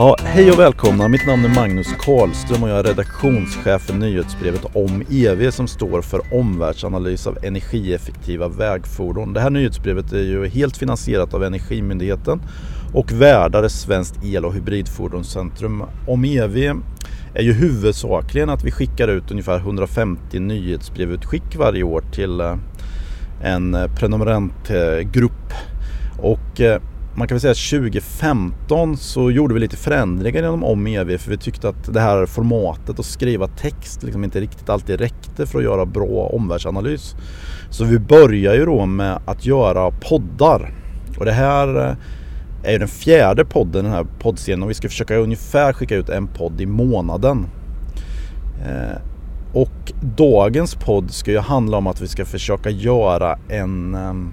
Ja, hej och välkomna. Mitt namn är Magnus Karlström och jag är redaktionschef för nyhetsbrevet om EV som står för omvärldsanalys av energieffektiva vägfordon. Det här nyhetsbrevet är ju helt finansierat av Energimyndigheten och värdar Svenskt El och hybridfordonscentrum. Om EV är ju huvudsakligen att vi skickar ut ungefär 150 nyhetsbrevutskick varje år till eh, en prenumerantgrupp. Och eh, man kan väl säga att 2015 så gjorde vi lite förändringar inom om EV för vi tyckte att det här formatet att skriva text liksom inte riktigt alltid räckte för att göra bra omvärldsanalys. Så vi börjar ju då med att göra poddar. Och det här eh, är ju den fjärde podden den här poddserien och vi ska försöka ungefär skicka ut en podd i månaden. Eh, och dagens podd ska ju handla om att vi ska försöka göra en ehm,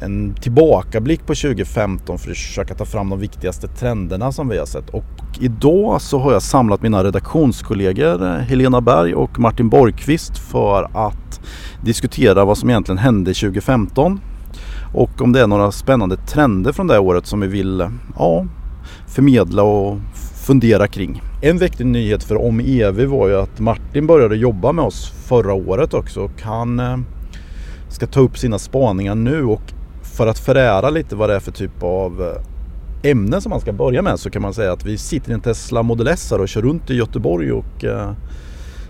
en tillbakablick på 2015 för att försöka ta fram de viktigaste trenderna som vi har sett. Och idag så har jag samlat mina redaktionskollegor eh, Helena Berg och Martin Borgqvist för att diskutera vad som egentligen hände 2015 och om det är några spännande trender från det året som vi vill eh, ja, förmedla och fundera kring. En viktig nyhet för Om EV var ju att Martin började jobba med oss förra året också och han eh, ska ta upp sina spaningar nu och för att förära lite vad det är för typ av eh, ämne som man ska börja med så kan man säga att vi sitter i en Tesla Model S och kör runt i Göteborg och eh,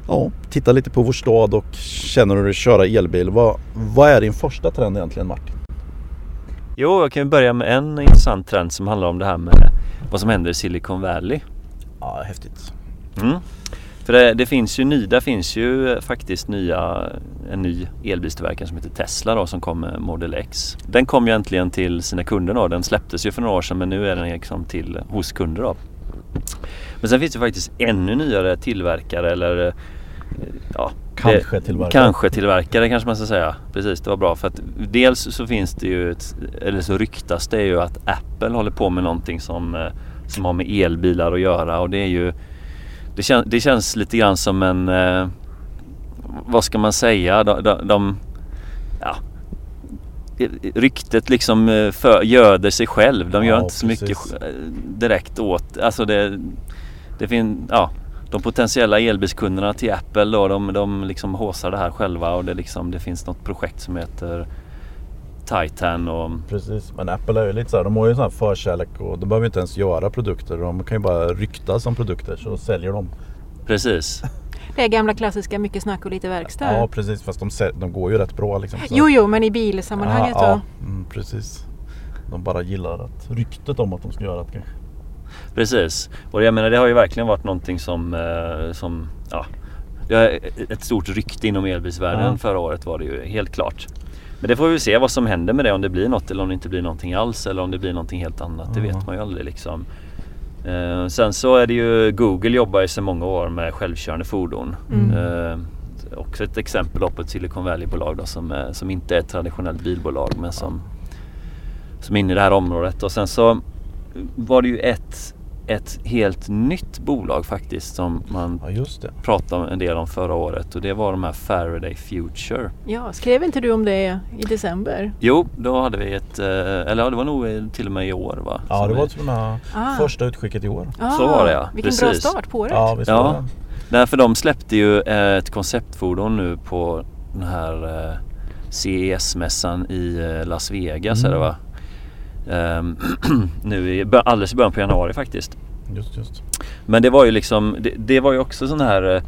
ja, tittar lite på vår stad och känner hur det är köra elbil. Vad, vad är din första trend egentligen Martin? Jo, jag kan börja med en intressant trend som handlar om det här med vad som händer i Silicon Valley. Ja, häftigt. Mm. För det, det, finns ju ny, där finns ju faktiskt nya, en ny elbilstillverkare som heter Tesla då som kom med Model X. Den kom ju äntligen till sina kunder då. Den släpptes ju för några år sedan men nu är den liksom till hos kunder då. Men sen finns det faktiskt ännu nyare tillverkare eller ja, Kanske tillverkare. Kanske tillverkare kanske man ska säga. Precis, det var bra. För att dels så finns det ju, ett, eller så ryktas det ju att Apple håller på med någonting som, eh, som har med elbilar att göra och det är ju det, kän, det känns lite grann som en, eh, vad ska man säga, de, de, de ja, ryktet liksom eh, för, göder sig själv. De gör inte så precis. mycket eh, direkt åt, alltså det, det finns, ja de potentiella elbilskunderna till Apple då, de, de liksom håsar det här själva och det, liksom, det finns något projekt som heter Titan och... Precis, men Apple är ju lite så här, de har ju en sån här förkärlek och de behöver inte ens göra produkter. De kan ju bara rykta som produkter så säljer de. Precis. Det är gamla klassiska mycket snack och lite verkstad. Ja precis, fast de, de går ju rätt bra liksom. Så. Jo, jo, men i bilsammanhanget ja, då? Ja, mm, precis. De bara gillar att, ryktet om att de ska göra det kanske. Precis, och jag menar det har ju verkligen varit någonting som, eh, som ja, det är ett stort rykte inom elbilsvärlden ja. förra året var det ju helt klart. Men det får vi se vad som händer med det, om det blir något eller om det inte blir någonting alls eller om det blir någonting helt annat. Det vet man ju aldrig liksom. Eh, sen så är det ju Google jobbar ju sedan många år med självkörande fordon. Mm. Eh, också ett exempel på ett Silicon Valley-bolag då, som, är, som inte är ett traditionellt bilbolag men som, som är inne i det här området. Och sen så var det ju ett ett helt nytt bolag faktiskt som man ja, pratade en del om förra året och det var de här Faraday Future. Ja, skrev inte du om det i december? Jo, då hade vi ett, eh, eller ja, det var nog till och med i år va? Ja, det var till och med ah. första utskicket i år. Ah, Så var det ja. Vilken Precis. bra start på året. Ja, visst ja. Därför de släppte ju ett konceptförfordon nu på den här eh, CES-mässan i eh, Las Vegas mm. är det va? Um, nu i, alldeles i början på januari faktiskt. Just, just. Men det var ju liksom, det, det var ju också sån här eh,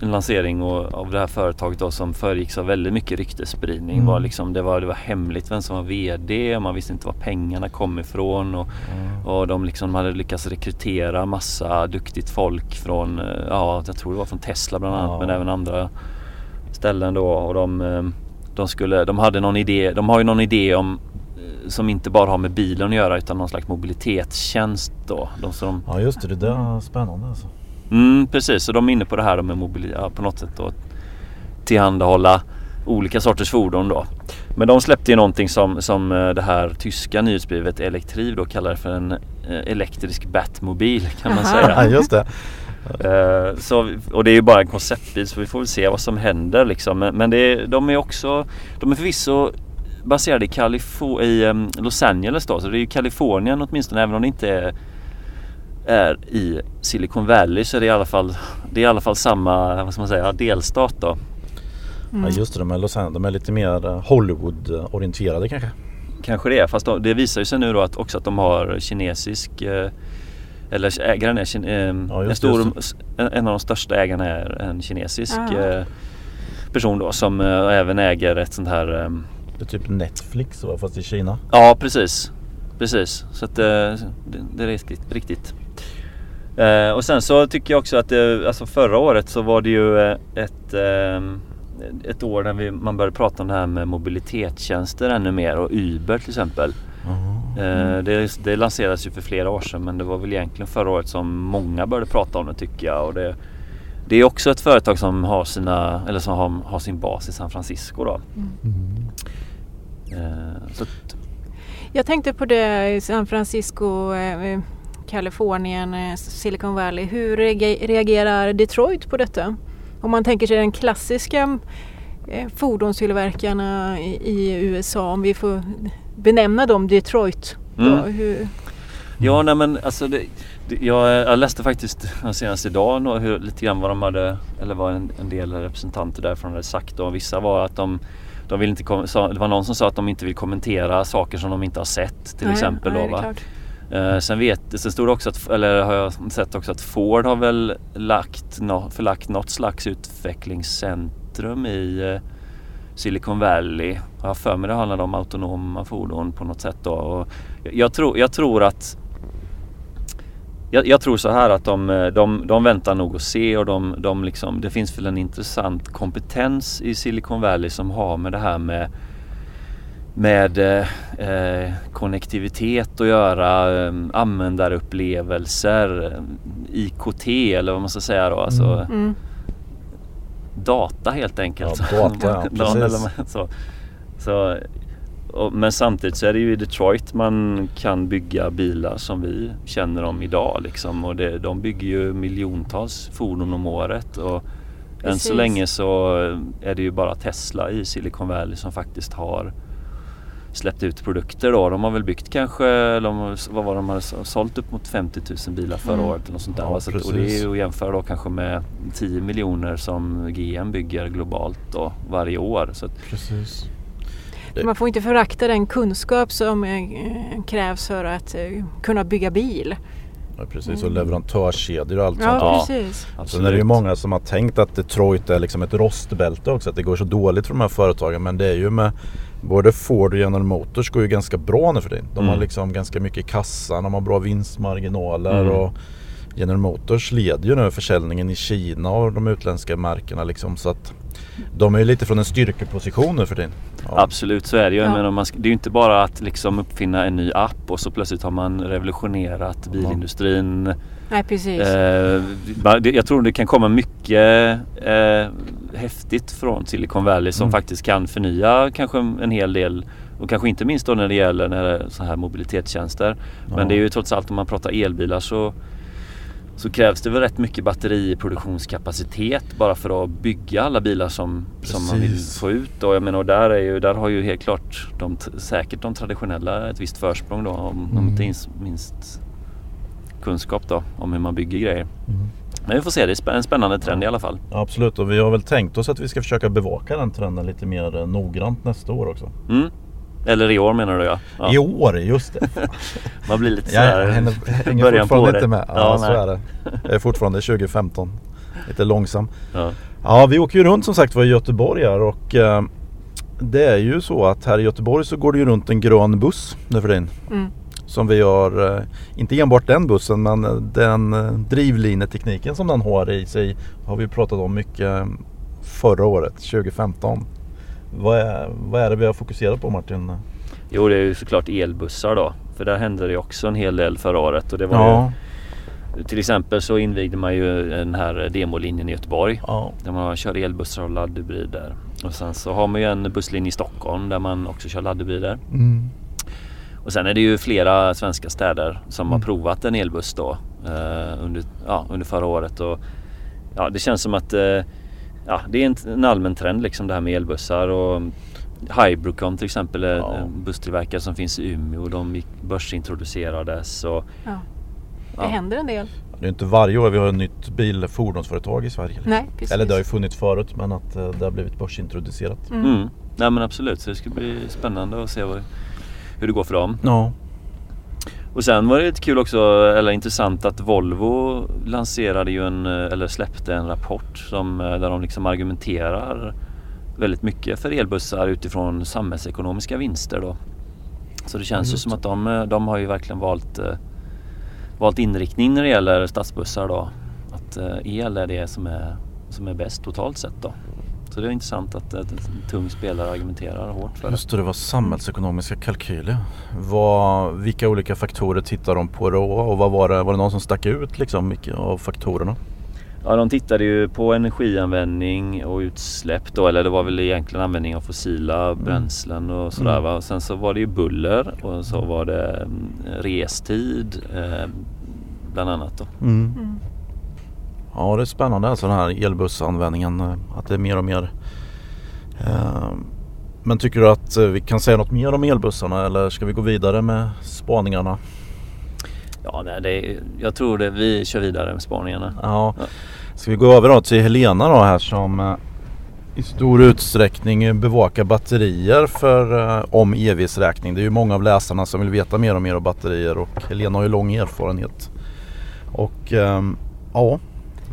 en lansering och, av det här företaget då som föregicks av väldigt mycket ryktesspridning. Mm. Var liksom, det, var, det var hemligt vem som var VD och man visste inte var pengarna kom ifrån. Och, mm. och de liksom hade lyckats rekrytera massa duktigt folk från, eh, ja jag tror det var från Tesla bland annat ja. men även andra ställen då. Och de, eh, de, skulle, de hade någon idé, de har ju någon idé om som inte bara har med bilen att göra utan någon slags mobilitetstjänst då. De som... Ja just det, det där är spännande alltså. Mm, precis, så de är inne på det här med mobil... Ja, på något sätt då tillhandahålla olika sorters fordon då. Men de släppte ju någonting som, som eh, det här tyska nyhetsbrevet Elektriv då kallar för en eh, elektrisk Batmobil kan man säga. Ja, just det. Uh, så, och det är ju bara en konceptbil så vi får väl se vad som händer liksom. Men, men det, de är också, de är förvisso baserade i, Kalifo- i um, Los Angeles då. Så det är ju Kalifornien åtminstone även om det inte är, är i Silicon Valley så är det i alla fall, det är i alla fall samma vad ska man säga, delstat då. Mm. Ja just det, de är, Los Angeles, de är lite mer Hollywood-orienterade kanske. Kanske det, fast de, det visar ju sig nu då att också att de har kinesisk eh, eller ägaren är eh, Ja, en, stor, en, en av de största ägarna är en kinesisk Ah. eh, person då som eh, även äger ett sånt här eh, Det är typ Netflix va, fast i Kina. Ja precis. Precis. Så att eh, det, det är riktigt. riktigt. Eh, och sen så tycker jag också att det, alltså förra året så var det ju eh, ett, eh, ett år där vi, man började prata om det här med mobilitetstjänster ännu mer och Uber till exempel. Eh, det, det lanserades ju för flera år sedan men det var väl egentligen förra året som många började prata om det tycker jag. Och det, det är också ett företag som har, sina, eller som har, har sin bas i San Francisco. Då. Eh, så att, Jag tänkte på det i San Francisco, eh, Kalifornien, eh, Silicon Valley. Hur reage- reagerar Detroit på detta? Om man tänker sig den klassiska eh, fordonstillverkarna i, USA, om vi får benämna dem Detroit. Då, Mm. hur, Ja, nej men alltså det, det, jag, jag läste faktiskt senast idag nå- hur, lite grann vad de hade, eller vad en, en del representanter därifrån hade sagt. Och vissa var att de, de vill inte det var någon som sa att de inte vill kommentera saker som de inte har sett till Nej, exempel. nej, då. Eh, sen, vet, sen stod det också att, eller har jag sett också att Ford har väl lagt, nå- förlagt något slags utvecklingscentrum i eh, Silicon Valley. Jag har för mig det handlade om autonoma fordon på något sätt då. Och jag, jag, tror, jag tror att jag, jag tror så här att de, eh, de, de väntar nog och se och de, de liksom, det finns väl en intressant kompetens i Silicon Valley som har med det här med med eh, eh, konnektivitet att göra, eh, användarupplevelser, eh, IKT eller vad man ska säga då. Alltså Mm. Mm. data helt enkelt. Ja, data, ja, precis. så, men samtidigt så är det ju i Detroit man kan bygga bilar som vi känner dem idag. Liksom. Och det, de bygger ju miljontals fordon om året. Och än så länge så är det ju bara Tesla i Silicon Valley som faktiskt har släppt ut produkter då. De har väl byggt kanske, eller de, har- vad var det, de hade sålt upp mot 50 000 bilar förra Mm. året. Eller något sånt där. Ja, och det är ju att jämföra då kanske med 10 miljoner som GM bygger globalt då varje år. Så att, Precis. Det- Man får inte förakta den kunskap som eh, krävs för att eh, kunna bygga bil. Ja, precis, och leverantörskedjor och allt sånt. Ja, Ja. precis. Sen är det ju många som har tänkt att Detroit är liksom ett rostbälte också. Att det går så dåligt för de här företagen. Men det är ju med både Ford och General Motors går ju ganska bra nu för tiden. De har Mm. liksom ganska mycket i kassan. De har bra vinstmarginaler. Mm. Och General Motors leder ju nu försäljningen i Kina av de utländska märkena. Liksom, så att de är ju lite från en styrkeposition nu för tiden. Ja. Absolut så är det ju. Ja. menar, man, det är ju inte bara att liksom uppfinna en ny app och så plötsligt har man revolutionerat bilindustrin. Nej, precis. Eh, jag tror det kan komma mycket eh, häftigt från Silicon Valley som Mm. faktiskt kan förnya kanske en hel del och kanske inte minst då när det gäller när det så här mobilitetstjänster. Ja. Men det är ju trots allt om man pratar elbilar så så krävs det väl rätt mycket batteriproduktionskapacitet bara för att bygga alla bilar som, som man vill få ut. Och jag menar, och där, är ju, där har ju helt klart de, säkert de traditionella ett visst försprång då om, Mm. inte ens minst kunskap då om hur man bygger grejer. Mm. Men vi får se, det är en spännande trend i alla fall. Absolut och vi har väl tänkt oss att vi ska försöka bevaka den trenden lite mer noggrant nästa år också. Mm. Eller i år menar du ja. ja. I år, just det. Man blir lite Jag sådär hänger, hänger början på fortfarande året. inte med. Ja, Ja, så nej. är det. Jag är fortfarande 2015. Lite långsam. Ja. Ja, vi åker ju runt som sagt var i Göteborg här och eh, det är ju så att här i Göteborg så går det ju runt en grön buss nu för tiden. Mm. Som vi har, eh, inte enbart den bussen men eh, den eh, drivlinetekniken som den har i sig har vi pratat om mycket förra året, 2015. Vad är, vad är det vi har fokuserat på Martin? Jo det är ju såklart elbussar då. För där hände det också en hel del förra året. Och det var Ja, ju, till exempel så invigde man ju den här demolinjen i Göteborg. ja, Där man kör elbussar och laddhybrider. Och sen så har man ju en busslinje i Stockholm där man också kör laddhybrider. mm, Och sen är det ju flera svenska städer som Mm. har provat en elbuss då eh, under, ja, under förra året. Och, ja, det känns som att eh, ja, det är en, en allmän trend liksom det här med elbussar. Och Hybrocon till exempel, ja. en busstillverkare som finns i Umeå. De börsintroducerades. Och, ja. Det ja. händer en del. Det är inte varje år vi har ett nytt bilfordonsföretag i Sverige. Nej, precis. Eller det har ju funnits förut men att eh, det har blivit börsintroducerat. Mm. Mm. Nej men absolut, så det ska bli spännande att se vad, hur det går för dem. Ja. Och sen var det lite kul också, eller intressant att Volvo lanserade ju en, eller släppte en rapport som, där de liksom argumenterar väldigt mycket för elbussar utifrån samhällsekonomiska vinster då. Så det känns ju som att de, de har ju verkligen valt, eh, valt inriktning när det gäller stadsbussar då. Att eh, el är det som är, som är bäst totalt sett då. Så det är intressant att en tung spelare argumenterar hårt för det. Just det, det var samhällsekonomiska kalkyler. Vad, vilka olika faktorer tittar de på då och vad var det, var det någon som stack ut liksom av faktorerna? Ja, de tittade ju på energianvändning och utsläpp då, eller det var väl egentligen användning av fossila mm. bränslen och sådär mm. va. Sen så var det ju buller och så var det mm, restid eh, bland annat då. Mm. mm. Ja det är spännande alltså den här elbussanvändningen. Eh, att det är mer och mer. Eh, men tycker du att eh, vi kan säga något mer om elbussarna eller ska vi gå vidare med spaningarna? Ja, nej, det jag tror det. Vi kör vidare med spaningarna. Ja. ja. Ska vi gå över då till Helena då här som i stor utsträckning bevakar batterier för om EVs räkning. Det är ju många av läsarna som vill veta mer och mer om batterier och Helena har ju lång erfarenhet. Och ja,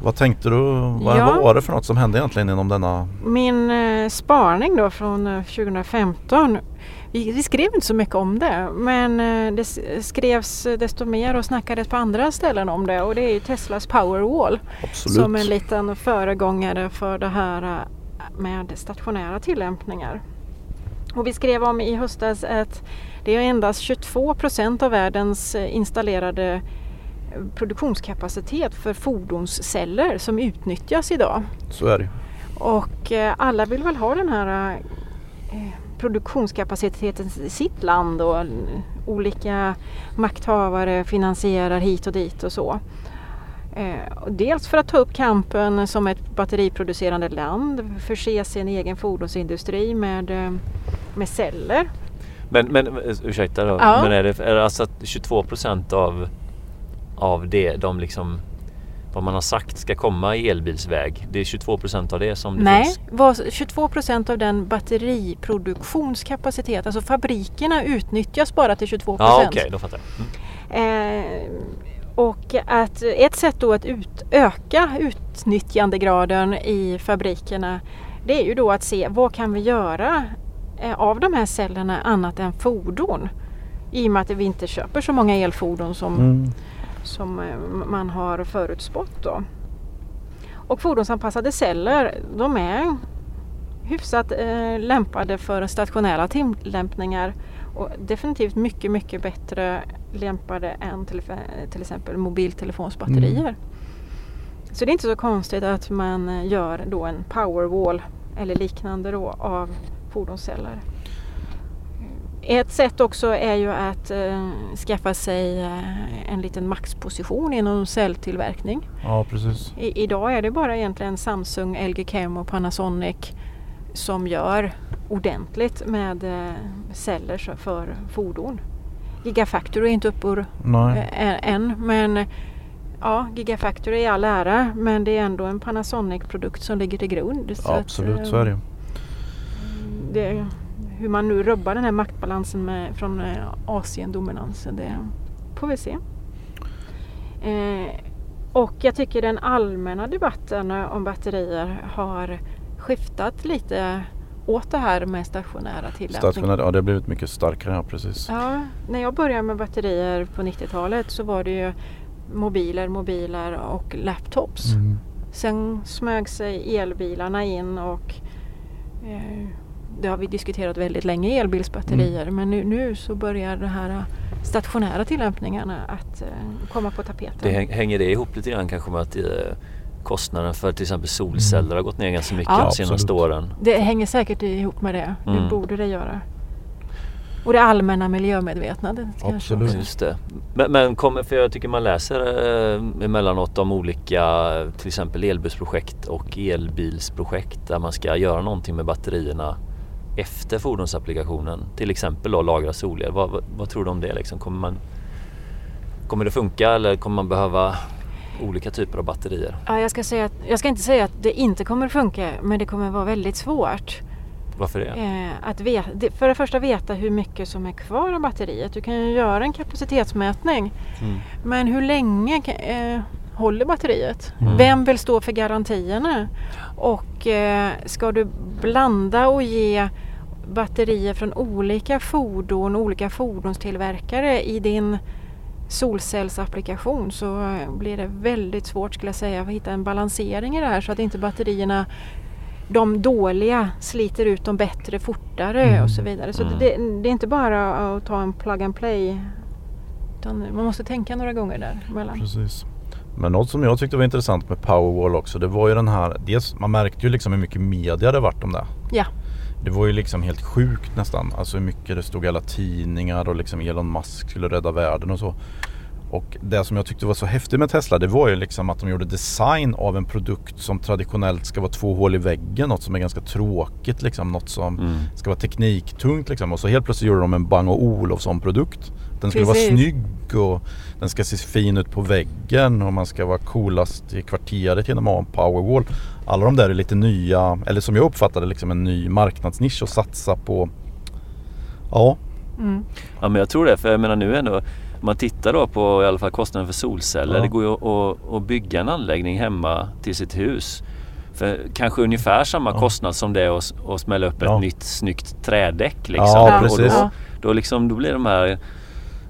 vad tänkte du? Vad, ja. vad var det för något som hände egentligen inom denna? Min eh, spaning då från 2015 eh, vi, vi, skrev inte så mycket om det men eh, det skrevs desto mer och snackades på andra ställen om det och det är ju Teslas Powerwall Absolut. som en liten föregångare för det här eh, med stationära tillämpningar. Och vi skrev om i höstas att det är endast 22 procent av världens installerade produktionskapacitet för fordonsceller som utnyttjas idag. Så är det. Och eh, alla vill väl ha den här eh, produktionskapaciteten i sitt land och olika makthavare finansierar hit och dit och så. Eh, dels för att ta upp kampen som ett batteriproducerande land, förse sin egen fordonsindustri med, med celler. Men, men ursäkta då, ja. men är det, är det alltså att 22 procent av av det de liksom vad man har sagt ska komma i elbilsväg. Det är 22 procent av det som det Nej, finns. Nej, 22 procent av den batteriproduktionskapacitet, alltså fabrikerna utnyttjas bara till 22 procent. Ja, okej, okay, då fattar jag. Mm. Eh, och att ett sätt då att ut, öka utnyttjandegraden i fabrikerna det är ju då att se vad kan vi göra eh, av de här cellerna annat än fordon? I och med att vi inte köper så många elfordon som mm som eh, man har förutspått. Då. Och fordonsanpassade celler de är hyfsat eh, lämpade för stationära tillämpningar och definitivt mycket, mycket bättre lämpade än till, till exempel mobiltelefonsbatterier. Mm. Så det är inte så konstigt att man eh, gör då en powerwall eller liknande då av fordonsceller. Ett sätt också är ju att eh, skaffa sig eh, en liten maxposition inom celltillverkning. Ja, precis. I, idag är det bara egentligen Samsung, LG Chem och Panasonic som gör ordentligt med eh, celler för fordon. Gigafactory är inte uppe äh, än men ja, Gigafactory är all ära men det är ändå en Panasonic-produkt som ligger till grund. Ja, absolut, att, så är det. det hur man nu rubbar den här maktbalansen med, från eh, Asien-dominansen, det får vi se. Eh, och jag tycker den allmänna debatten om batterier har skiftat lite åt det här med stationära tillämpningar. Stationära, ja det har blivit mycket starkare, ja precis. Ja, när jag började med batterier på 90-talet så var det ju mobiler, mobiler och laptops. Mm. Sen smög sig elbilarna in och eh, det har vi diskuterat väldigt länge, elbilsbatterier. Mm. Men nu, nu, så börjar de här stationära tillämpningarna att uh, komma på tapeten. Det hänger det ihop lite grann kanske med att uh, kostnaden för till exempel solceller mm. har gått ner ganska mycket ja, de senaste absolut. åren? Det hänger säkert ihop med det. Mm. Det borde det göra. Och det allmänna miljömedvetandet. Absolut. Just det. Men, men kom, för jag tycker man läser eh, emellanåt om olika till exempel elbussprojekt och elbilsprojekt där man ska göra någonting med batterierna efter fordonsapplikationen. Till exempel då lagra solel. Vad, vad, vad, tror du om det? Liksom? Kommer, man, kommer det funka eller kommer man behöva olika typer av batterier? Ja, jag, ska säga att, jag ska inte säga att det inte kommer funka men det kommer vara väldigt svårt. Varför det? Eh, att veta, för det första veta hur mycket som är kvar av batteriet. Du kan ju göra en kapacitetsmätning. Mm. Men hur länge eh, håller batteriet? Mm. Vem vill stå för garantierna? Och eh, ska du blanda och ge batterier från olika fordon, olika fordonstillverkare i din solcellsapplikation så blir det väldigt svårt skulle jag säga att hitta en balansering i det här så att inte batterierna de dåliga sliter ut de bättre fortare mm. och så vidare. Så mm. det, det, är inte bara att ta en plug and play utan man måste tänka några gånger där emellan. Precis. Men något som jag tyckte var intressant med Powerwall också det var ju den här, dels man märkte ju liksom hur mycket media det vart om det. Ja. Det var ju liksom helt sjukt nästan. Alltså hur mycket det stod i alla tidningar och liksom Elon Musk skulle rädda världen och så. Och det som jag tyckte var så häftigt med Tesla det var ju liksom att de gjorde design av en produkt som traditionellt ska vara två hål i väggen. Något som är ganska tråkigt liksom. Något som mm. ska vara tekniktungt liksom. Och så helt plötsligt gjorde de en Bang Olufsson produkt. Den skulle Precis. vara snygg och den ska se fin ut på väggen och man ska vara coolast i kvarteret genom att ha en powerwall. Alla de där är lite nya, eller som jag uppfattade liksom en ny marknadsnisch att satsa på. Ja. Mm. Ja men jag tror det, för jag menar nu ändå om man tittar då på i alla fall kostnaden för solceller. Ja. Det går ju att, att bygga en anläggning hemma till sitt hus. För kanske ungefär samma ja. kostnad som det är att, att smälla upp ett nytt snyggt trädäck. Liksom. Ja, precis. Och då, då, liksom, då blir de här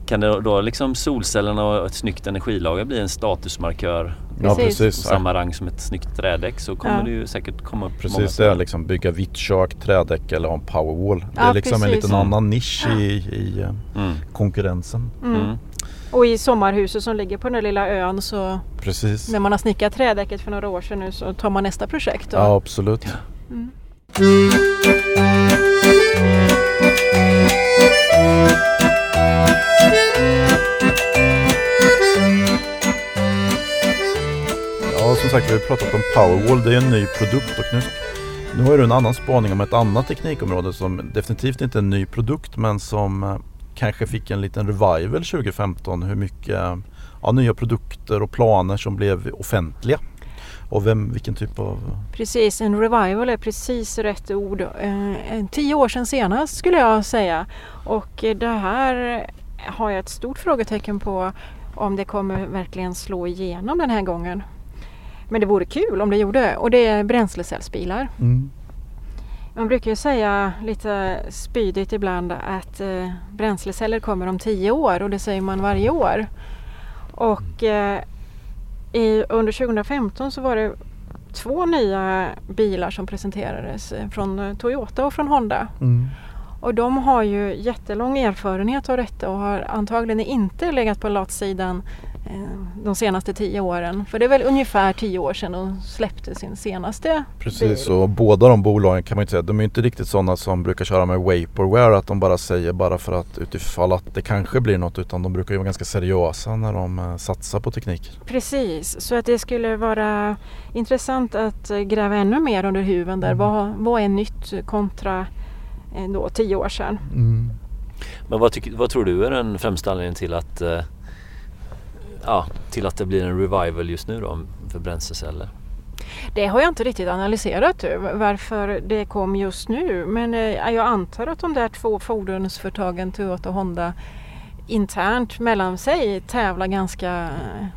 kan det då liksom solcellerna och ett snyggt energilager bli en statusmarkör Ja precis. Samma rang som ett snyggt trädäck så kommer ja. det ju säkert komma Precis det är liksom bygga vitt kök, trädäck eller ha en powerwall. Ja, det är liksom precis. en liten annan nisch i, i eh, mm. konkurrensen. Mm. Mm. Och i sommarhuset som ligger på den lilla ön så Precis. när man har snickat trädäcket för några år sedan nu så tar man nästa projekt. Och... Ja absolut. Mm. Sagt, vi har pratat om Powerwall. Det är en ny produkt och nu, nu har du en annan spaning om ett annat teknikområde som definitivt inte är en ny produkt men som eh, kanske fick en liten revival 2015. Hur mycket eh, ja, nya produkter och planer som blev offentliga. Och vem, vilken typ av... Precis, en revival är precis rätt ord. Eh, tio år sedan senast skulle jag säga. Och eh, det här har jag ett stort frågetecken på om det kommer verkligen slå igenom den här gången. Men det vore kul om det gjorde och det är bränslecellsbilar. Mm. Man brukar ju säga lite spydigt ibland att eh, bränsleceller kommer om tio år och det säger man varje år. Och eh, i, under 2015 så var det två nya bilar som presenterades eh, från eh, Toyota och från Honda. Mm. Och de har ju jättelång erfarenhet av detta och har antagligen inte legat på latsidan de senaste tio åren. För det är väl ungefär tio år sedan de släppte sin senaste Precis, bil. och båda de bolagen kan man inte säga, de är inte riktigt sådana som brukar köra med vaporware att de bara säger bara för att utifall att det kanske blir något utan de brukar ju vara ganska seriösa när de uh, satsar på teknik. Precis, så att det skulle vara intressant att gräva ännu mer under huven där. Mm. Vad, vad är nytt kontra eh, då, tio år sedan? Mm. Men vad, tycker, vad tror du är den främsta anledningen till att ja, till att det blir en revival just nu då för bränsleceller? Det har jag inte riktigt analyserat varför det kom just nu men eh, jag antar att de där två fordonsföretagen Toyota och Honda internt mellan sig tävlar ganska eh,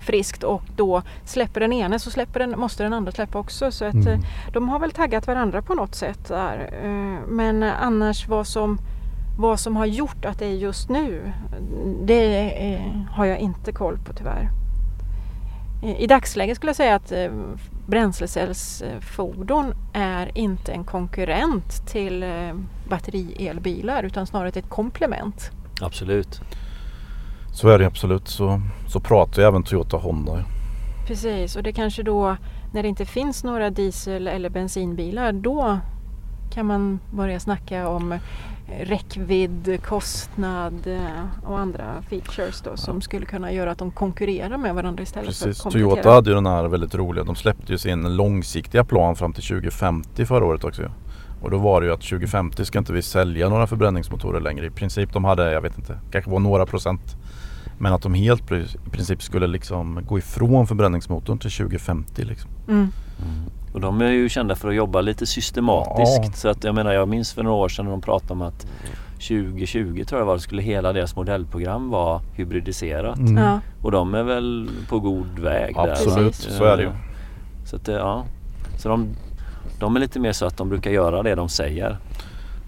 friskt och då släpper den ene så släpper den, måste den andra släppa också. Så att mm. Eh, de har väl taggat varandra på något sätt där. Men annars vad som vad som har gjort att det är just nu, det har jag inte koll på tyvärr. I dagsläget skulle jag säga att eh, bränslecellsfordon är inte en konkurrent till eh, batterielbilar utan snarare ett komplement. Absolut. Så är det absolut. Så, så pratar ju även Toyota Honda. Precis och det kanske då när det inte finns några diesel eller bensinbilar då kan man börja snacka om räckvidd, kostnad eh, och andra features då, som skulle kunna göra att de konkurrerar med varandra istället Precis. för att komplettera. Toyota hade ju den här väldigt roliga, de släppte ju sin långsiktiga plan fram till 2050 förra året också. Och då var det ju att 2050 ska inte vi sälja några förbränningsmotorer längre. I princip de hade, jag vet inte, kanske var några procent. Men att de helt i princip skulle liksom gå ifrån förbränningsmotorn till 2050 liksom. Mm. Mm. Och de är ju kända för att jobba lite systematiskt. Ja. Så att jag menar jag minns för några år sedan när de pratade om att 2020 tror jag var, skulle hela deras modellprogram vara hybridiserat. Mm. Ja. Och de är väl på god väg där. Absolut, Precis. så är det ju. Så att det, ja. Så de, de är lite mer så att de brukar göra det de säger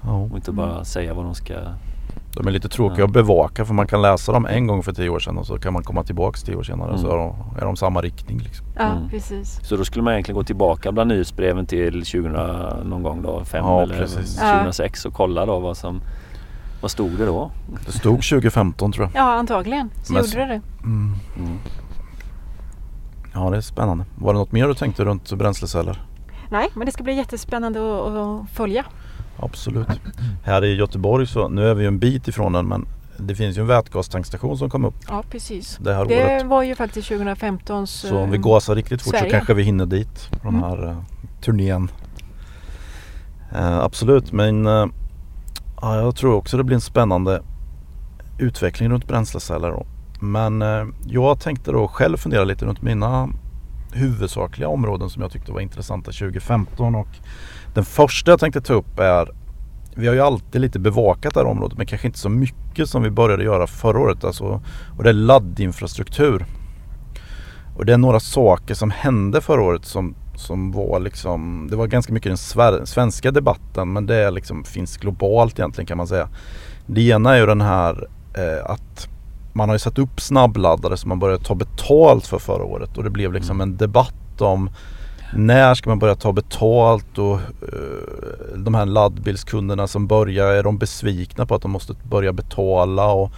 Ja. och inte bara säga vad de ska... De är lite tråkiga Ja. att bevaka för man kan läsa dem en gång för tio år sedan och så kan man komma tillbaks tio år senare Mm. så är de, är de samma riktning. Liksom. ja, Mm. precis. Så då skulle man egentligen gå tillbaka bland nyhetsbreven till 2000 någon gång då, 5 Ja, eller precis. 2006 och kolla då vad som... Vad stod det då? Det stod 2015 tror jag. Ja, antagligen så Men- gjorde det det. Mm. Mm. Ja det är spännande. Var det något mer du tänkte runt bränsleceller? Nej, men det ska bli jättespännande att, att följa. Absolut. Här i Göteborg så, nu är vi ju en bit ifrån den men det finns ju en vätgastankstation som kom upp Ja, precis. det här Det året. var ju faktiskt 2015 Så om vi gasar riktigt fort Sverige. så kanske vi hinner dit på den Mm. här uh, turnén. Eh, absolut men eh, ja, jag tror också det blir en spännande utveckling runt bränsleceller. Då. Men eh, jag tänkte då själv fundera lite runt mina huvudsakliga områden som jag tyckte var intressanta 2015 och den första jag tänkte ta upp är vi har ju alltid lite bevakat det här området men kanske inte så mycket som vi började göra förra året. Alltså, och det är laddinfrastruktur. Och det är några saker som hände förra året som, som var liksom Det var ganska mycket den sver- svenska debatten men det liksom, finns globalt egentligen kan man säga. Det ena är ju den här eh, att man har ju satt upp snabbladdare som man började ta betalt för förra året och det blev liksom en debatt om när ska man börja ta betalt och eh, de här laddbilskunderna som börjar, är de besvikna på att de måste börja betala och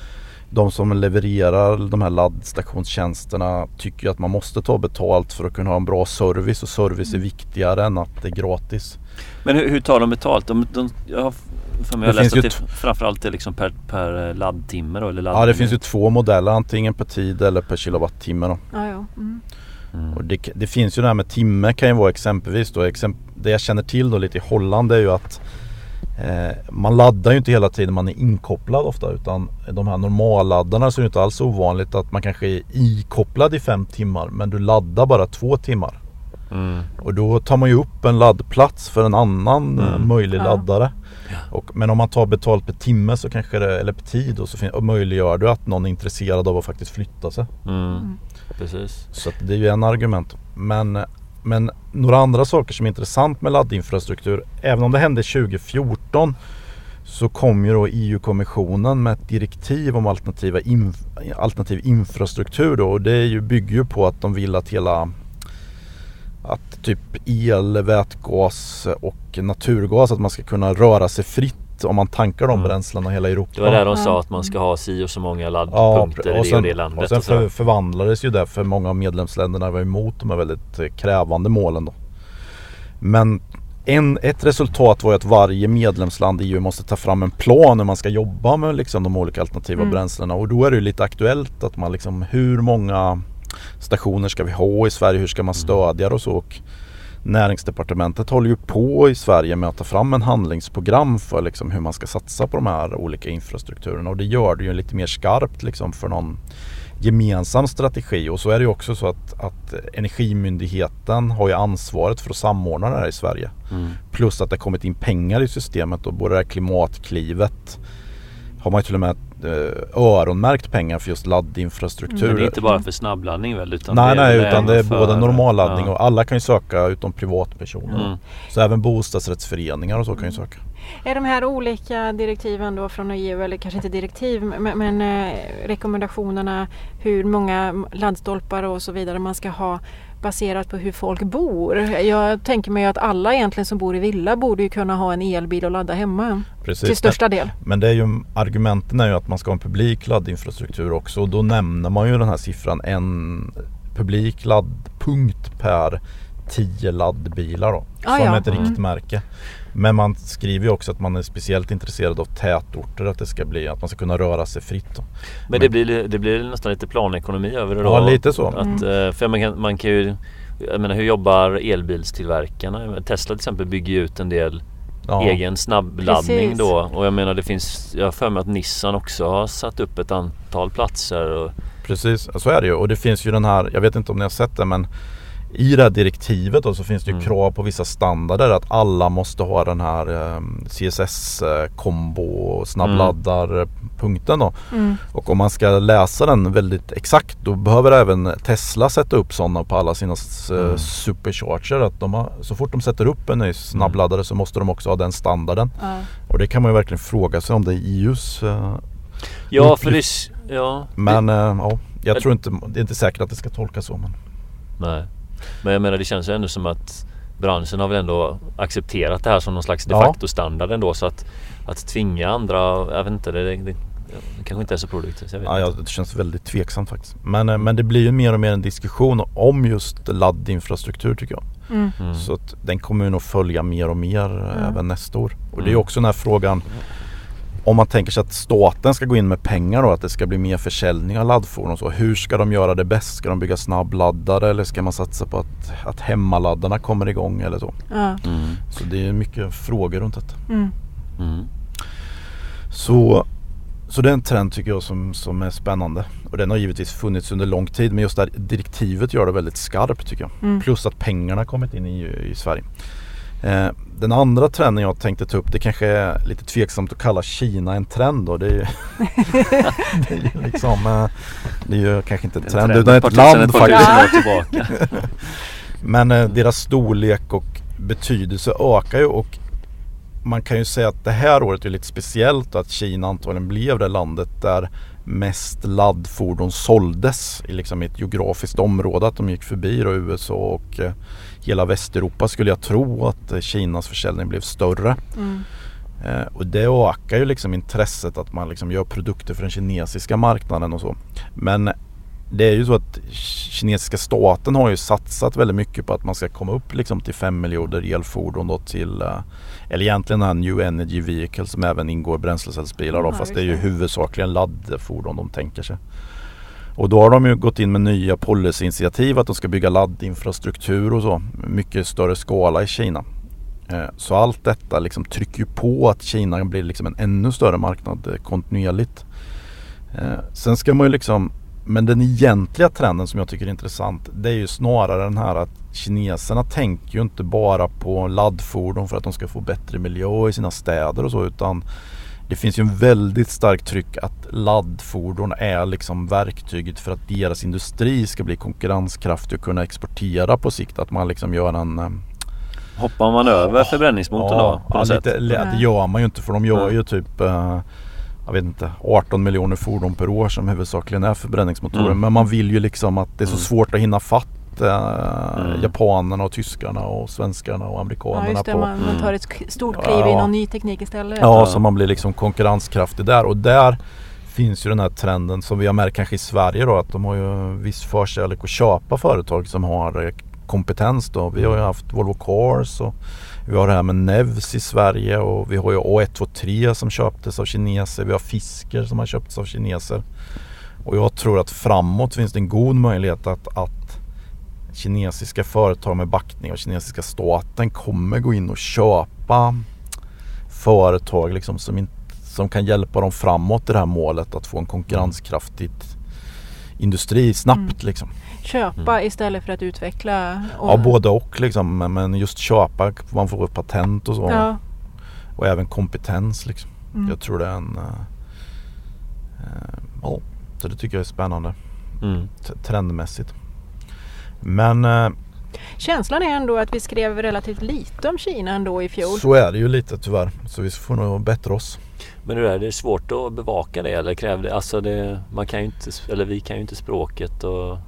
de som levererar de här laddstationstjänsterna tycker ju att man måste ta betalt för att kunna ha en bra service och service är viktigare än att det är gratis. Men hur, hur tar de betalt? De, de, jag har för mig Det jag läst finns att ju det framförallt är liksom per, per laddtimme då, eller Ja det finns ju två modeller antingen per tid eller per kilowattimme då. Ja, ja. Mm. Mm. Och det, det finns ju det här med timme kan ju vara exempelvis då. Exemp, det jag känner till då lite i Holland är ju att eh, man laddar ju inte hela tiden man är inkopplad ofta utan de här normalladdarna så är det inte alls ovanligt att man kanske är ikopplad i fem timmar men du laddar bara två timmar. Mm. Och då tar man ju upp en laddplats för en annan eh, Mm. möjlig Ja. laddare. Och, men om man tar betalt per timme så kanske det, eller per tid och så fin- och möjliggör du att någon är intresserad av att faktiskt flytta sig. Mm. Precis. Så att det är ju en argument. Men, men några andra saker som är intressant med laddinfrastruktur, även om det hände 2014 så kom ju då EU-kommissionen med ett direktiv om alternativa inf- alternativ infrastruktur då och det är ju, bygger ju på att de vill att hela att typ el, vätgas och naturgas att man ska kunna röra sig fritt om man tankar de Mm. bränslena i hela Europa. Det var där de Ja. sa att man ska ha si och så många Ja, laddpunkter i och det sen, och det landet. och sen och för, förvandlades ju det för många av medlemsländerna var emot de här väldigt eh, krävande målen då. Men en, ett resultat var ju att varje medlemsland i EU måste ta fram en plan hur man ska jobba med liksom de olika alternativa Mm. bränslena och då är det ju lite aktuellt att man liksom hur många stationer ska vi ha i Sverige, hur ska man stödja det och så. Och Näringsdepartementet håller ju på i Sverige med att ta fram en handlingsprogram för liksom hur man ska satsa på de här olika infrastrukturerna och det gör det ju lite mer skarpt liksom för någon gemensam strategi och så är det ju också så att, att Energimyndigheten har ju ansvaret för att samordna det här i Sverige. Mm. Plus att det har kommit in pengar i systemet och både det här klimatklivet har man ju till och med eh, öronmärkt pengar för just laddinfrastruktur. Men det är inte bara för snabbladdning väl? Utan nej, det är nej, utan det är för- både normalladdning ja. och alla kan ju söka utom privatpersoner. Mm. Så även bostadsrättsföreningar och så kan ju söka. Är de här olika direktiven då från EU, eller kanske inte direktiv, men, men eh, rekommendationerna hur många laddstolpar och så vidare man ska ha baserat på hur folk bor. Jag tänker mig att alla egentligen som bor i villa borde ju kunna ha en elbil och ladda hemma Precis. till största del. Men det är ju, argumenten är ju att man ska ha en publik laddinfrastruktur också och då nämner man ju den här siffran en publik laddpunkt per 10 laddbilar då. Ah, som ja. ett Mm. Men man skriver ju också att man är speciellt intresserad av tätorter, att det ska bli, att man ska kunna röra sig fritt. Då. Men det blir, det blir nästan lite planekonomi över det då? Ja, lite så. Att, eh, För man kan, man kan ju Jag menar hur jobbar elbilstillverkarna? Tesla till exempel bygger ju ut en del ja. egen snabbladdning Precis. då. Och jag menar det finns, jag har för mig att Nissan också har satt upp ett antal platser. Och... Precis, så är det ju. Och det finns ju den här, jag vet inte om ni har sett det men i det här direktivet då så finns det ju mm. krav på vissa standarder att alla måste ha den här eh, CSS kombo snabbladdarpunkten då. Mm. Och om man ska läsa den väldigt exakt då behöver även Tesla sätta upp sådana på alla sina mm. supercharger. Att de har, så fort de sätter upp en ny snabbladdare så måste de också ha den standarden. Mm. Och det kan man ju verkligen fråga sig om det är EUs eh, Ja, för det, ja. Men eh, ja, jag tror inte, det är inte säkert att det ska tolkas så. Men... Nej. Men jag menar det känns ju ändå som att branschen har väl ändå accepterat det här som någon slags de facto standard ändå så att, att tvinga andra, jag vet inte, det, det, det kanske inte är så produktivt. Ja, ja, det känns väldigt tveksamt faktiskt. Men, eh, men det blir ju mer och mer en diskussion om just laddinfrastruktur tycker jag. Mm. mm. Så att den kommer nog följa mer och mer mm. även nästa år. Och det är mm. också den här frågan om man tänker sig att staten ska gå in med pengar då, att det ska bli mer försäljning av laddfordon och så. Hur ska de göra det bäst? Ska de bygga snabbladdare eller ska man satsa på att, att hemmaladdarna kommer igång eller så? Ja. Mm. Så det är mycket frågor runt detta. Mm. Mm. Så, så det är en trend tycker jag som, som är spännande. Och den har givetvis funnits under lång tid men just det här direktivet gör det väldigt skarpt tycker jag. Mm. Plus att pengarna kommit in i, i Sverige. Eh, den andra trenden jag tänkte ta upp det kanske är lite tveksamt att kalla Kina en trend då. Det är ju, det är ju liksom eh, Det är ju kanske inte en trend, utan ett land faktiskt. Men eh, deras storlek och betydelse ökar ju och man kan ju säga att det här året är lite speciellt att Kina antagligen blev det landet där mest laddfordon såldes i liksom ett geografiskt område. Att de gick förbi då USA och hela Västeuropa skulle jag tro att Kinas försäljning blev större. Mm. Eh, och det ökar ju liksom intresset att man liksom gör produkter för den kinesiska marknaden och så. Men det är ju så att kinesiska staten har ju satsat väldigt mycket på att man ska komma upp liksom till 5 miljoner elfordon då till eh, eller egentligen den här New Energy Vehicle som även ingår bränslecellsbilar då, ja, fast det är ju huvudsakligen laddfordon de tänker sig. Och då har de ju gått in med nya policyinitiativ att de ska bygga laddinfrastruktur och så. Mycket större skala i Kina. Eh, så allt detta liksom trycker ju på att Kina blir liksom en ännu större marknad eh, kontinuerligt. Eh, sen ska man ju liksom men den egentliga trenden som jag tycker är intressant det är ju snarare den här att kineserna tänker ju inte bara på laddfordon för att de ska få bättre miljö i sina städer och så utan det finns ju en väldigt starkt tryck att laddfordon är liksom verktyget för att deras industri ska bli konkurrenskraftig och kunna exportera på sikt. Att man liksom gör en eh, Hoppar man över förbränningsmotorn ja, då? På ja, lite, det gör man ju inte för de gör ju typ eh, jag vet inte 18 miljoner fordon per år som huvudsakligen är förbränningsmotorer. Mm. Men man vill ju liksom att det är så mm. svårt att hinna fatt eh, mm. japanerna och tyskarna och svenskarna och amerikanerna. Ja, just det, på, man, man tar ett stort kliv ja, i någon ny teknik istället. Ja, så man blir liksom konkurrenskraftig där och där finns ju den här trenden som vi har märkt kanske i Sverige då att de har ju viss förkärlek att köpa företag som har eh, kompetens då. Vi har ju haft Volvo Cars och vi har det här med Nevs i Sverige och vi har ju A123 som köptes av kineser. Vi har Fisker som har köpts av kineser. Och jag tror att framåt finns det en god möjlighet att, att kinesiska företag med backning av kinesiska staten kommer gå in och köpa företag liksom som, in, som kan hjälpa dem framåt i det här målet att få en konkurrenskraftig industri snabbt. Mm. Liksom. Köpa mm. istället för att utveckla? Och... Ja både och liksom. Men just köpa, man får patent och så. Ja. Och även kompetens liksom. Mm. Jag tror det är en... Uh, uh, ja, så det tycker jag är spännande. Mm. Trendmässigt. Men eh, Känslan är ändå att vi skrev relativt lite om Kina ändå i fjol. Så är det ju lite tyvärr. Så vi får nog bättra oss. Men hur är det svårt att bevaka det eller kräver det? Alltså det, man kan ju inte, eller vi kan ju inte språket och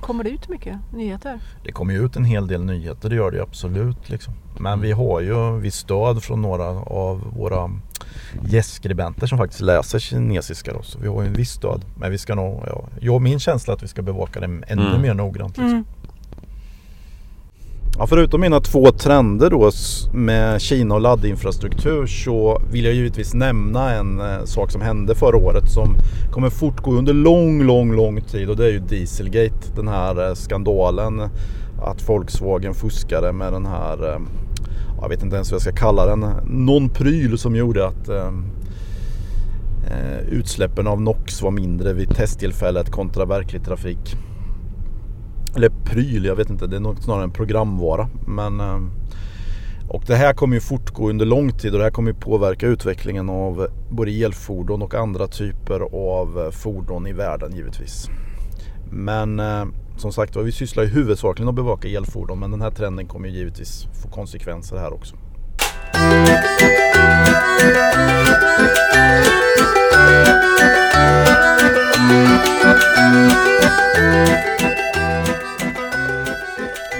Kommer det ut mycket nyheter? Det kommer ju ut en hel del nyheter, det gör det absolut. Liksom. Men vi har ju viss stöd från några av våra gästskribenter som faktiskt läser kinesiska. Då, så vi har ju en viss stöd. Men vi ska nog, ja, jag min känsla är att vi ska bevaka det ännu mm. mer noggrant. Liksom. Mm. Ja, förutom mina två trender då med Kina och laddinfrastruktur så vill jag givetvis nämna en eh, sak som hände förra året som kommer fortgå under lång, lång, lång tid och det är ju Dieselgate. Den här eh, skandalen att Volkswagen fuskade med den här eh, jag vet inte ens vad jag ska kalla den, någon pryl som gjorde att utsläppen av NOx var mindre vid testtillfället kontra verklig trafik. Eller pryl, jag vet inte, det är nog snarare en programvara. Men, eh, och det här kommer ju fortgå under lång tid och det här kommer ju påverka utvecklingen av både elfordon och andra typer av eh, fordon i världen givetvis. Men eh, som sagt vi sysslar ju huvudsakligen att bevaka elfordon men den här trenden kommer ju givetvis få konsekvenser här också.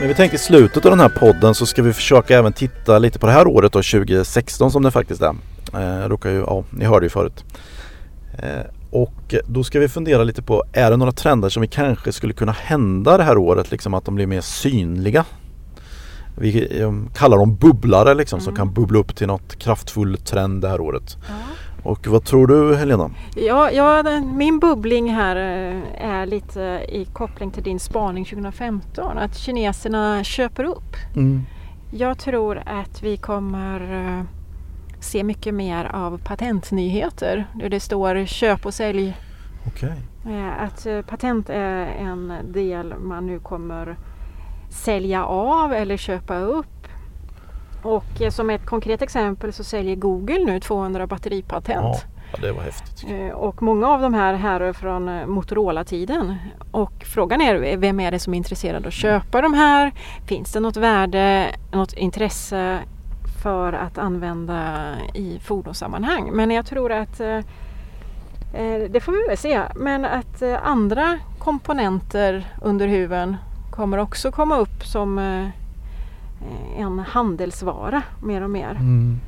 Men vi tänkte i slutet av den här podden så ska vi försöka även titta lite på det här året då 2016 som det faktiskt är. Eh, råkar ju, ja, ni hörde ju förut. Eh, och då ska vi fundera lite på, är det några trender som vi kanske skulle kunna hända det här året? Liksom att de blir mer synliga. Vi eh, kallar dem bubblare liksom mm. som kan bubbla upp till något kraftfull trend det här året. Ja. Och vad tror du Helena? Ja, ja, min bubbling här eh, är lite i koppling till din spaning 2015. Att kineserna köper upp. Mm. Jag tror att vi kommer eh, se mycket mer av patentnyheter. Där det står köp och sälj. Okay. Eh, att patent är en del man nu kommer sälja av eller köpa upp och eh, som ett konkret exempel så säljer Google nu 200 batteripatent. Ja, det var häftigt. Eh, och många av de här härrör från eh, Motorola-tiden. Och frågan är vem är det som är intresserad av att köpa de här? Finns det något värde, något intresse för att använda i fordonssammanhang? Men jag tror att det får vi väl se. Men att andra komponenter under huven kommer också komma upp som en handelsvara mer och mer. Mm.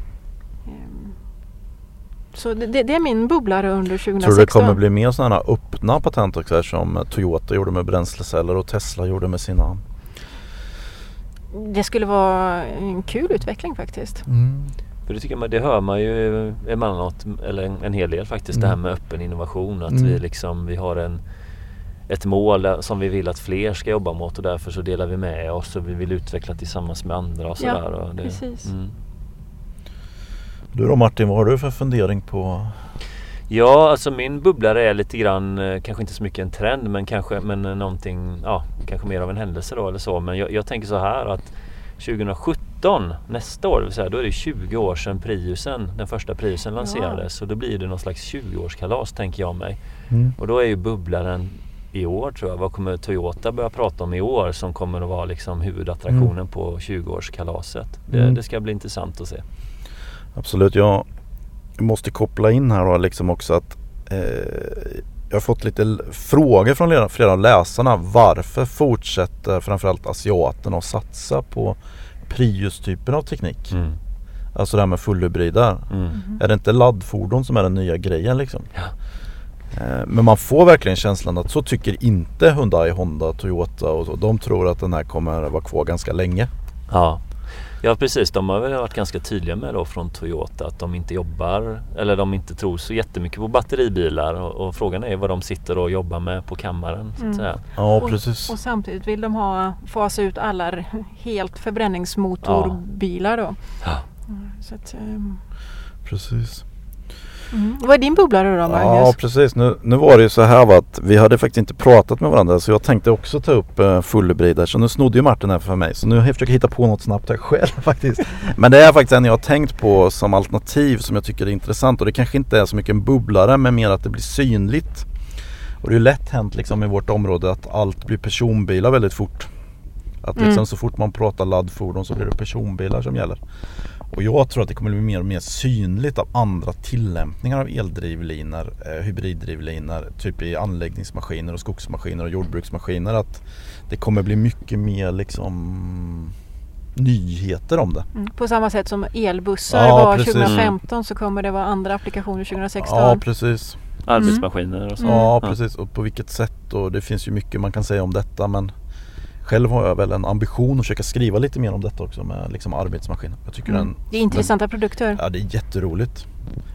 Ehm, så det, det, är min bubblare under 2016. Tror du det kommer bli mer sådana öppna patent också här som Toyota gjorde med bränsleceller och Tesla gjorde med sina? Det skulle vara en kul utveckling faktiskt. Mm. För det, tycker man, det hör man ju emellanåt, eller en, en hel del faktiskt, mm. det här mm. med öppen innovation. Att mm. vi, liksom, vi har en ett mål som vi vill att fler ska jobba mot och därför så delar vi med oss och vi vill utveckla tillsammans med andra och sådär. Ja, det, precis. Mm. Du då Martin, vad har du för fundering på? Ja, alltså min bubblare är lite grann, eh, kanske inte så mycket en trend men kanske men någonting, ja, kanske mer av en händelse då eller så. Men jag, jag tänker så här att 2017, nästa år, det vill säga, då är det 20 år sedan Priusen, den första Priusen lanserades. Ja. Och då blir det någon slags 20-årskalas tänker jag mig. Mm. Och då är ju bubblaren i år tror jag. Vad kommer Toyota börja prata om i år som kommer att vara liksom huvudattraktionen mm. på 20-årskalaset? Det, mm. det, ska bli intressant att se. Absolut, jag måste koppla in här då liksom också att eh, jag har fått lite frågor från flera av läsarna. Varför fortsätter framförallt asiaterna att satsa på Prius-typen av teknik? Mm. Alltså det här med fullhybrider. Mm. Är det inte laddfordon som är den nya grejen liksom? Ja. Eh, men man får verkligen känslan att så tycker inte Hyundai, Honda, Toyota och så. De tror att den här kommer vara kvar ganska länge. Ja, ja precis. De har väl varit ganska tydliga med då från Toyota att de inte jobbar eller de inte tror så jättemycket på batteribilar och, och frågan är vad de sitter och jobbar med på kammaren. Så att mm. säga. Ja, precis. Och, och, samtidigt vill de ha fasa ut alla helt förbränningsmotorbilar då. Ja. Så att, um... Precis. Mm. Vad är din bubblare då Magnus? Ja precis, nu, nu var det ju så här att vi hade faktiskt inte pratat med varandra så jag tänkte också ta upp uh, fullhybrider så nu snodde ju Martin här för mig så nu har jag hitta på något snabbt här själv faktiskt. Men det är faktiskt en jag har tänkt på som alternativ som jag tycker är intressant och det kanske inte är så mycket en bubblare men mer att det blir synligt. Och det är ju lätt hänt liksom i vårt område att allt blir personbilar väldigt fort. Att liksom mm. så fort man pratar laddfordon så blir det personbilar som gäller. Och jag tror att det kommer bli mer och mer synligt av andra tillämpningar av eldrivlinor, eh, hybriddrivlinor, typ i anläggningsmaskiner och skogsmaskiner och jordbruksmaskiner. Att det kommer bli mycket mer liksom nyheter om det. Mm. På samma sätt som elbussar ja, var precis. 2015 så kommer det vara andra applikationer 2016. Ja precis. Arbetsmaskiner och så. Ja precis och på vilket sätt och det finns ju mycket man kan säga om detta men själv har jag väl en ambition att försöka skriva lite mer om detta också med liksom arbetsmaskiner. Jag tycker mm. den, det är intressanta den, produkter. Ja, det är jätteroligt.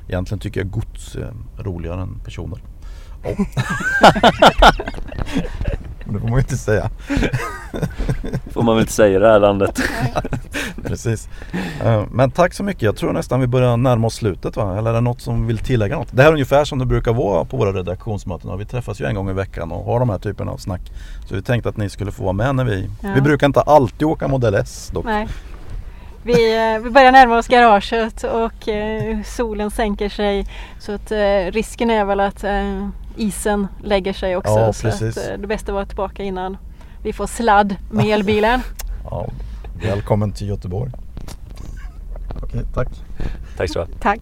Egentligen tycker jag gods är roligare än personer. Oh. Det får man ju inte säga. får man väl inte säga i det här landet. Precis. Eh, men tack så mycket. Jag tror nästan vi börjar närma oss slutet va? Eller är det något som vill tillägga något? Det här är ungefär som det brukar vara på våra redaktionsmöten. Vi träffas ju en gång i veckan och har de här typerna av snack. Så vi tänkte att ni skulle få vara med när vi... Ja. Vi brukar inte alltid åka Modell S dock. Nej. Vi, eh, vi börjar närma oss garaget och eh, solen sänker sig. Så att risken är väl att isen lägger sig också. Ja, så att, eh, det bästa var att tillbaka innan vi får sladd med elbilen. ja, välkommen till Göteborg. Okej, tack. Tack så mycket. Tack.